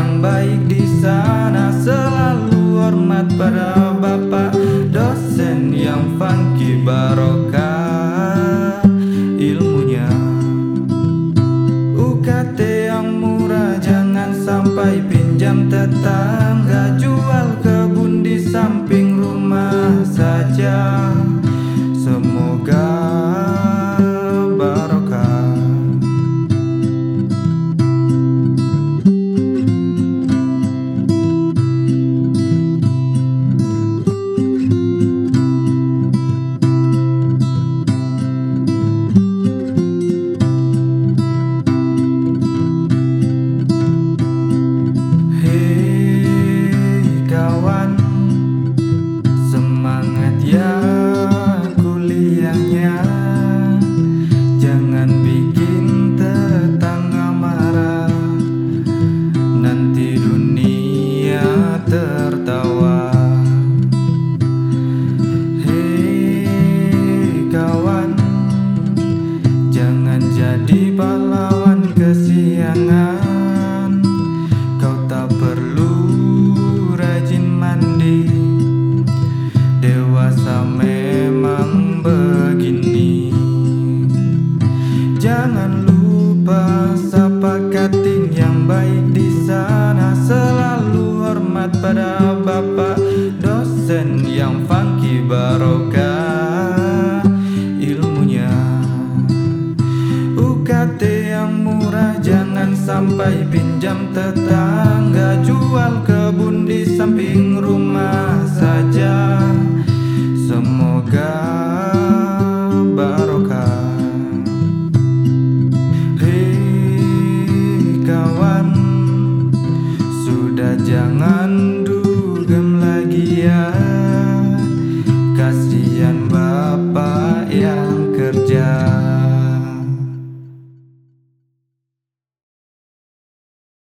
chẳng bay Jadi pahlawan kesiangan. Kau tak perlu rajin mandi. Dewasa memang begini. Jangan lupa sapa kating yang baik di sana. Selalu hormat pada bapak dosen yang funky barokah hati yang murah Jangan sampai pinjam tetangga. Jual kebun di samping rumah saja. Semoga barokah. Hei kawan Sudah jangan dugem lagi ya. Kasian bapak yang kerja.